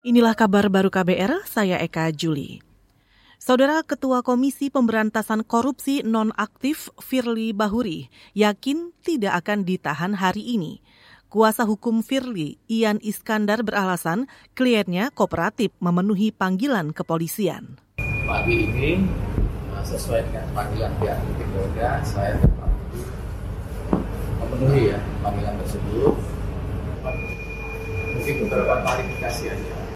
Inilah kabar baru KBR, saya Eka Juli. Saudara Ketua Komisi Pemberantasan Korupsi Nonaktif Firly Bahuri yakin tidak akan ditahan hari ini. Kuasa hukum Firly, Ian Iskandar beralasan kliennya kooperatif memenuhi panggilan kepolisian. Pagi ini sesuai dengan panggilan pihak Polda, saya memenuhi ya panggilan tersebut. Mungkin beberapa klarifikasi aja.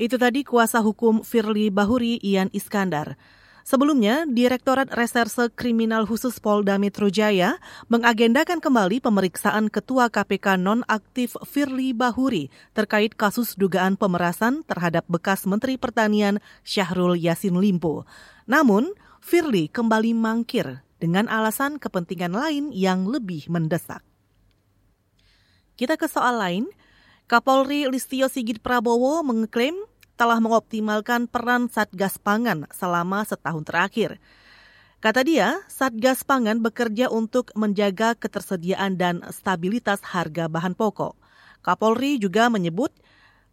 Itu tadi kuasa hukum Firly Bahuri Ian Iskandar. Sebelumnya, Direktorat Reserse Kriminal Khusus Polda Metro Jaya mengagendakan kembali pemeriksaan Ketua KPK nonaktif Firly Bahuri terkait kasus dugaan pemerasan terhadap bekas Menteri Pertanian Syahrul Yasin Limpo. Namun, Firly kembali mangkir dengan alasan kepentingan lain yang lebih mendesak. Kita ke soal lain. Kapolri Listio Sigit Prabowo mengklaim telah mengoptimalkan peran Satgas Pangan selama setahun terakhir. Kata dia, Satgas Pangan bekerja untuk menjaga ketersediaan dan stabilitas harga bahan pokok. Kapolri juga menyebut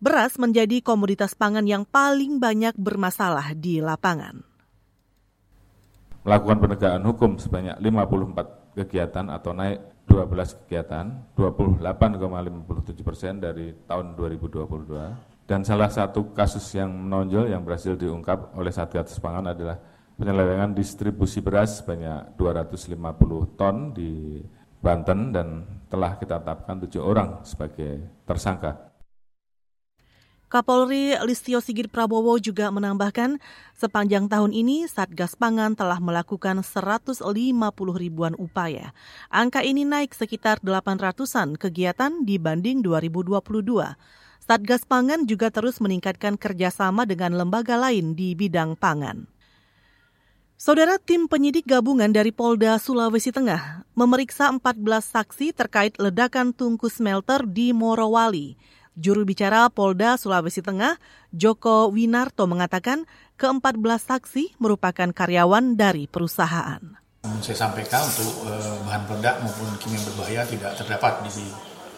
beras menjadi komoditas pangan yang paling banyak bermasalah di lapangan. Melakukan penegakan hukum sebanyak 54 kegiatan atau naik 12 kegiatan, 28,57 persen dari tahun 2022. Dan salah satu kasus yang menonjol yang berhasil diungkap oleh Satgas Pangan adalah penyelewengan distribusi beras sebanyak 250 ton di Banten dan telah kita tetapkan tujuh orang sebagai tersangka. Kapolri Listio Sigit Prabowo juga menambahkan, sepanjang tahun ini Satgas Pangan telah melakukan 150 ribuan upaya. Angka ini naik sekitar 800-an kegiatan dibanding 2022. Satgas Pangan juga terus meningkatkan kerjasama dengan lembaga lain di bidang pangan. Saudara tim penyidik gabungan dari Polda Sulawesi Tengah memeriksa 14 saksi terkait ledakan tungku smelter di Morowali. Juru bicara Polda Sulawesi Tengah, Joko Winarto mengatakan ke-14 saksi merupakan karyawan dari perusahaan. Saya sampaikan untuk uh, bahan peledak maupun kimia berbahaya tidak terdapat di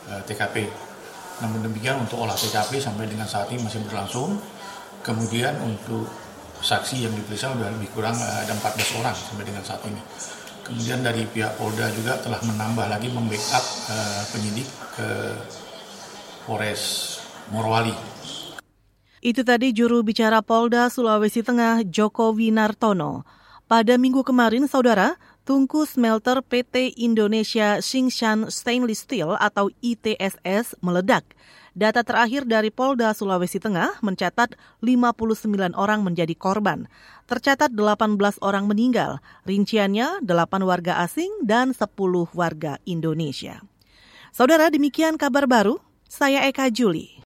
uh, TKP. Namun demikian untuk olah TKP sampai dengan saat ini masih berlangsung. Kemudian untuk saksi yang diperiksa sudah lebih kurang uh, ada 14 orang sampai dengan saat ini. Kemudian dari pihak Polda juga telah menambah lagi membackup uh, penyidik ke Polres Morowali. Itu tadi juru bicara Polda Sulawesi Tengah Joko Winartono. Pada minggu kemarin, saudara, tungku smelter PT Indonesia Xingshan Stainless Steel atau ITSS meledak. Data terakhir dari Polda Sulawesi Tengah mencatat 59 orang menjadi korban. Tercatat 18 orang meninggal, rinciannya 8 warga asing dan 10 warga Indonesia. Saudara, demikian kabar baru saya Eka Juli.